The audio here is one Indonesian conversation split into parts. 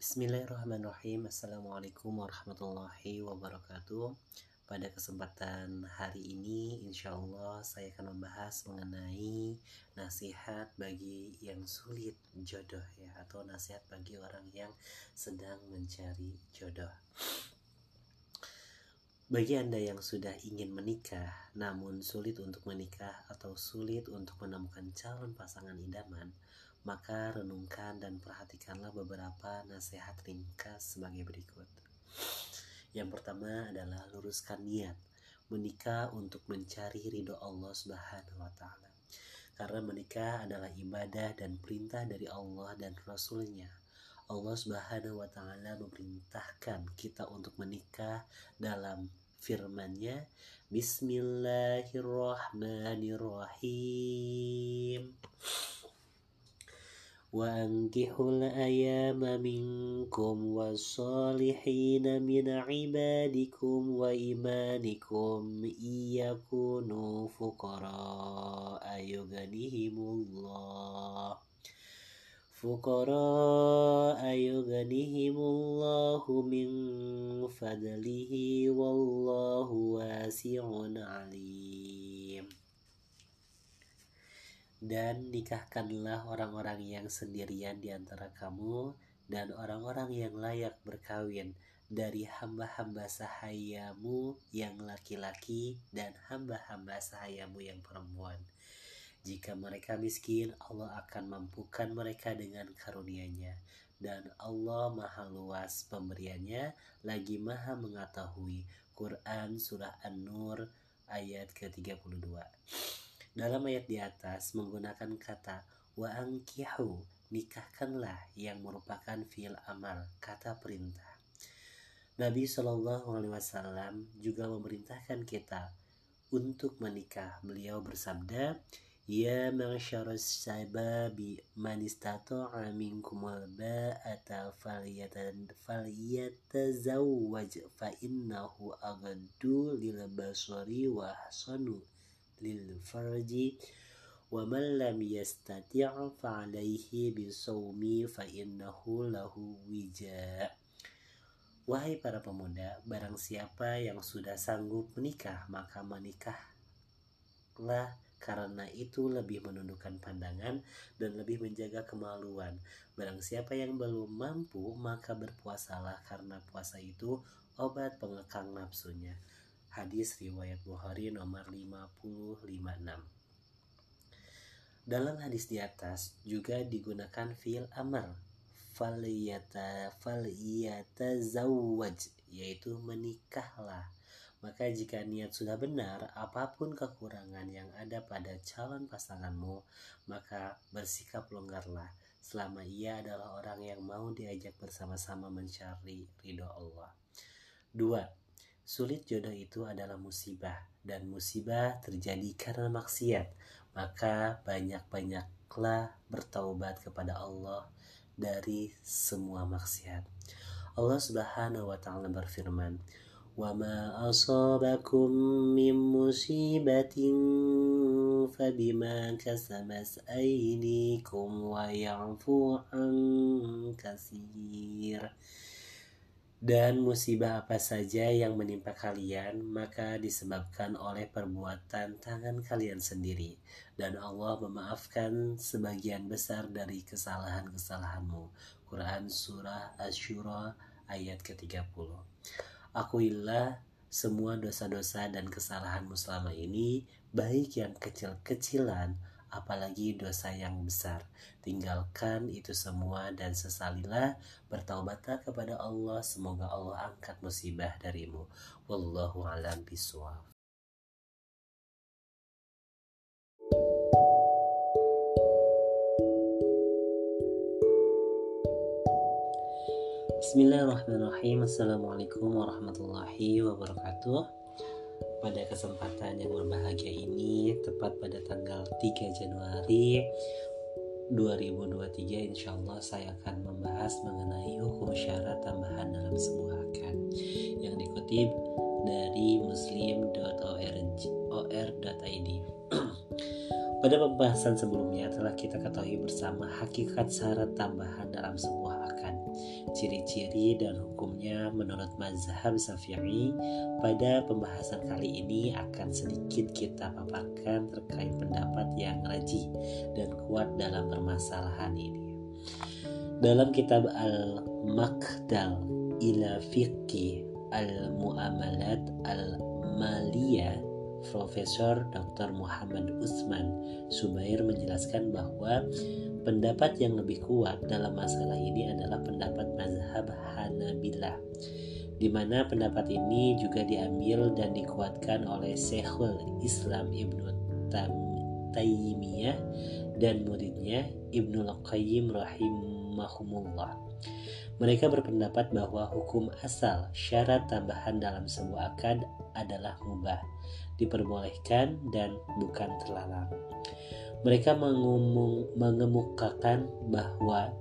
Bismillahirrahmanirrahim. Assalamualaikum warahmatullahi wabarakatuh. Pada kesempatan hari ini Insya Allah saya akan membahas mengenai Nasihat bagi yang sulit jodoh ya Atau nasihat bagi orang yang sedang mencari jodoh. Bagi Anda yang sudah ingin menikah, namun sulit untuk menikah atau sulit untuk menemukan calon pasangan idaman, maka renungkan dan perhatikanlah beberapa nasihat ringkas sebagai berikut. Yang pertama adalah luruskan niat menikah untuk mencari ridho Allah Subhanahu wa taala. Karena menikah adalah ibadah dan perintah dari Allah dan Rasulnya. Allah Subhanahu wa taala memerintahkan kita untuk menikah dalam firman-Nya Bismillahirrahmanirrahim وأنكحوا الأيام منكم والصالحين من عبادكم وإيمانكم إن يكونوا فقراء يغنيهم الله. فقراء يغنيهم الله من فضله والله واسع عليم. Dan nikahkanlah orang-orang yang sendirian di antara kamu dan orang-orang yang layak berkawin dari hamba-hamba sahayamu yang laki-laki dan hamba-hamba sahayamu yang perempuan jika mereka miskin, Allah akan mampukan mereka dengan karunia-Nya. Dan Allah maha luas pemberiannya, lagi maha mengetahui. Quran Surah An-Nur ayat ke-32. Dalam ayat di atas menggunakan kata wa angkihu, nikahkanlah yang merupakan fiil amal, kata perintah. Nabi Shallallahu Alaihi Wasallam juga memerintahkan kita untuk menikah. Beliau bersabda, Ya masyarus sababi man istata'a minkum ba'ata falyatazawwaj fa innahu agadu lil basari wa hasanu lil ومن لم يستطع فعليه yastati' فإنه له وجاء Wahai para pemuda, barang siapa yang sudah sanggup menikah, maka menikahlah karena itu lebih menundukkan pandangan dan lebih menjaga kemaluan. Barang siapa yang belum mampu, maka berpuasalah karena puasa itu obat pengekang nafsunya. Hadis riwayat Bukhari nomor 556. Dalam hadis di atas juga digunakan fiil amar faliyata faliyata zawaj yaitu menikahlah maka jika niat sudah benar, apa pun kekurangan yang ada pada calon pasanganmu, maka bersikap longgarlah selama ia adalah orang yang mau diajak bersama-sama mencari ridho Allah. Dua, Sulit jodoh itu adalah musibah, dan musibah terjadi karena maksiat. Maka banyak-banyaklah bertaubat kepada Allah dari semua maksiat. Allah Subhanahu wa taala berfirman, "Wa ma asabakum min musibatin fabima kasabat aydikum wa ya'fu an kasir dan musibah apa saja yang menimpa kalian maka disebabkan oleh perbuatan tangan kalian sendiri. Dan Allah memaafkan sebagian besar dari kesalahan-kesalahanmu. Quran Surah Asyura ayat ke-30 Akuilah semua dosa-dosa dan kesalahanmu selama ini, baik yang kecil-kecilan, apalagi dosa yang besar. Tinggalkan itu semua dan sesalilah, bertaubatlah kepada Allah, semoga Allah angkat musibah darimu. Wallahu alam biswab. Bismillahirrahmanirrahim Assalamualaikum warahmatullahi wabarakatuh Pada kesempatan yang berbahagia ini Tepat pada tanggal 3 Januari 2023 Insya Allah saya akan membahas mengenai hukum syarat tambahan dalam sebuah akad Yang dikutip dari muslim.or.id Pada pembahasan sebelumnya telah kita ketahui bersama hakikat syarat tambahan dalam sebuah Ciri-ciri dan hukumnya menurut mazhab Syafi'i pada pembahasan kali ini akan sedikit kita paparkan terkait pendapat yang rajih dan kuat dalam permasalahan ini. Dalam kitab Al-Maqdal ila Fiqhi Al-Mu'amalat Al-Maliyah Profesor Dr. Muhammad Usman Subair menjelaskan bahwa pendapat yang lebih kuat dalam masalah ini adalah pendapat mazhab Hanabilah di mana pendapat ini juga diambil dan dikuatkan oleh Syekhul Islam Ibnu Taimiyah dan muridnya Ibnu Qayyim rahimahumullah. Mereka berpendapat bahwa hukum asal syarat tambahan dalam sebuah akad adalah mubah diperbolehkan dan bukan terlarang. Mereka mengumum, mengemukakan bahwa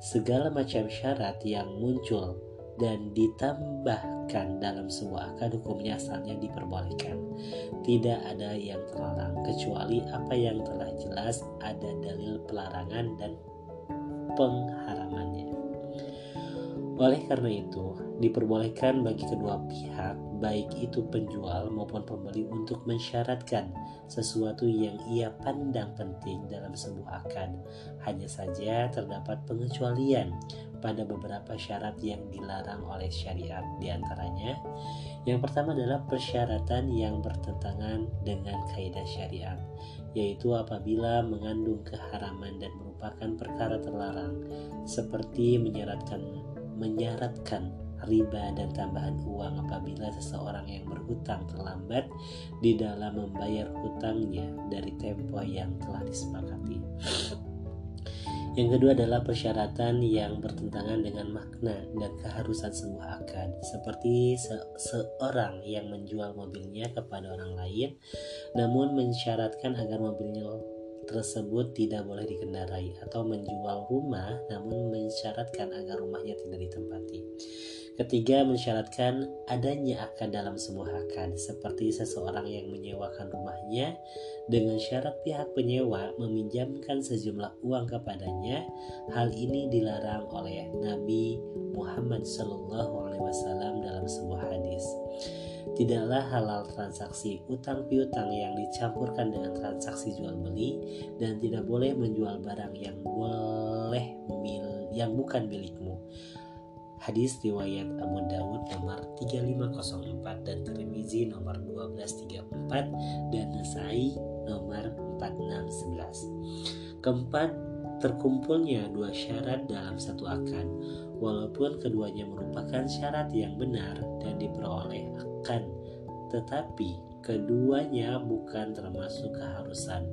segala macam syarat yang muncul dan ditambahkan dalam sebuah akad hukumnya asalnya diperbolehkan. Tidak ada yang terlarang kecuali apa yang telah jelas ada dalil pelarangan dan pengharamannya. Oleh karena itu, diperbolehkan bagi kedua pihak baik itu penjual maupun pembeli untuk mensyaratkan sesuatu yang ia pandang penting dalam sebuah akad. Hanya saja terdapat pengecualian pada beberapa syarat yang dilarang oleh syariat di antaranya yang pertama adalah persyaratan yang bertentangan dengan kaidah syariat yaitu apabila mengandung keharaman dan merupakan perkara terlarang seperti menyaratkan menyaratkan riba dan tambahan uang apabila seseorang yang berhutang terlambat di dalam membayar hutangnya dari tempo yang telah disepakati. Yang kedua adalah persyaratan yang bertentangan dengan makna dan keharusan sebuah akad, seperti se seorang yang menjual mobilnya kepada orang lain, namun mensyaratkan agar mobilnya tersebut tidak boleh dikendarai atau menjual rumah namun mensyaratkan agar rumahnya tidak ditempati. Ketiga, mensyaratkan adanya akad dalam sebuah akad, seperti seseorang yang menyewakan rumahnya dengan syarat pihak penyewa meminjamkan sejumlah uang kepadanya. Hal ini dilarang oleh Nabi Muhammad SAW dalam sebuah hadis. Tidaklah halal transaksi utang piutang yang dicampurkan dengan transaksi jual beli dan tidak boleh menjual barang yang boleh mil yang bukan milikmu Hadis riwayat Abu Dawud nomor 3504 dan Tirmizi nomor 1234 dan Nasai nomor 4611. Keempat, terkumpulnya dua syarat dalam satu akad, walaupun keduanya merupakan syarat yang benar dan diperoleh akan, tetapi keduanya bukan termasuk keharusan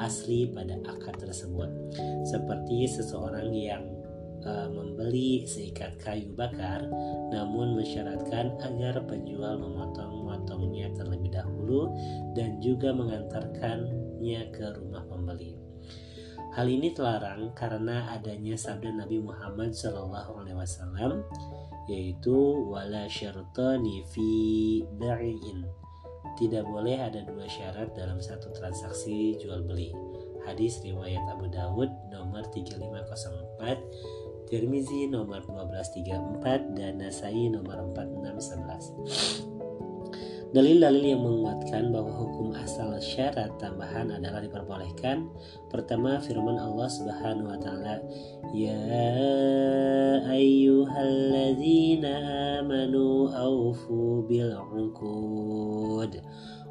asli pada akad tersebut, seperti seseorang yang uh, membeli seikat kayu bakar, namun mensyaratkan agar penjual memotong-motongnya terlebih dahulu dan juga mengantarkannya ke rumah pembeli. Hal ini terlarang karena adanya sabda Nabi Muhammad SAW yaitu wala syartani fi bai'in. Tidak boleh ada dua syarat dalam satu transaksi jual beli. Hadis riwayat Abu Dawud nomor 3504 Tirmizi nomor 1234 dan Nasai nomor 4611. Dalil-dalil yang menguatkan bahwa hukum asal syarat tambahan adalah diperbolehkan. Pertama firman Allah Subhanahu wa taala, "Ya ayyuhalladzina amanu aufu bil 'uqud."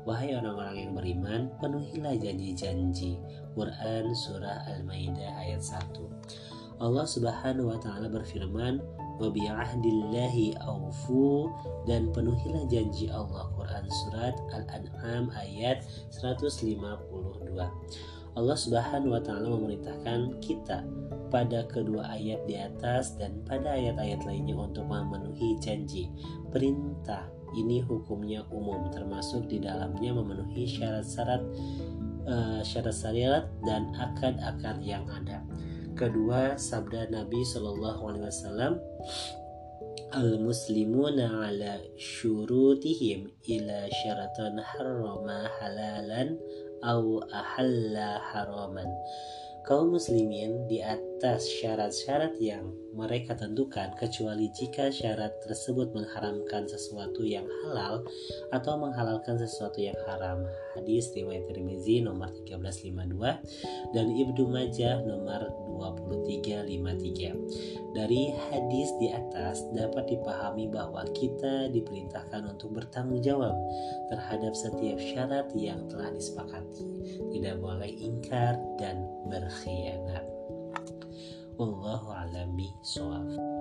Wahai orang-orang yang beriman, penuhilah janji-janji. Quran surah Al-Maidah ayat 1. Allah Subhanahu wa taala berfirman, "Wa bi'ahdillahi aufu" dan penuhilah janji Allah. Quran surat Al-An'am ayat 152. Allah Subhanahu wa taala memerintahkan kita pada kedua ayat di atas dan pada ayat-ayat lainnya untuk memenuhi janji. Perintah ini hukumnya umum termasuk di dalamnya memenuhi syarat-syarat uh, syarat syariat dan akad-akad yang ada. Kedua, sabda Nabi Shallallahu Alaihi Wasallam, al muslimuna ala syurutihim ila syaratan harrama halalan au ahalla haraman. Kaum muslimin di atas syarat-syarat yang mereka tentukan kecuali jika syarat tersebut mengharamkan sesuatu yang halal atau menghalalkan sesuatu yang haram. Hadis riwayat Tirmizi nomor 1352 dan Ibnu Majah nomor 2353. Dari hadis di atas dapat dipahami bahwa kita diperintahkan untuk bertanggung jawab terhadap setiap syarat yang telah disepakati. Tidak boleh ingkar dan berkhianat. Wallahu a'lam bishawab.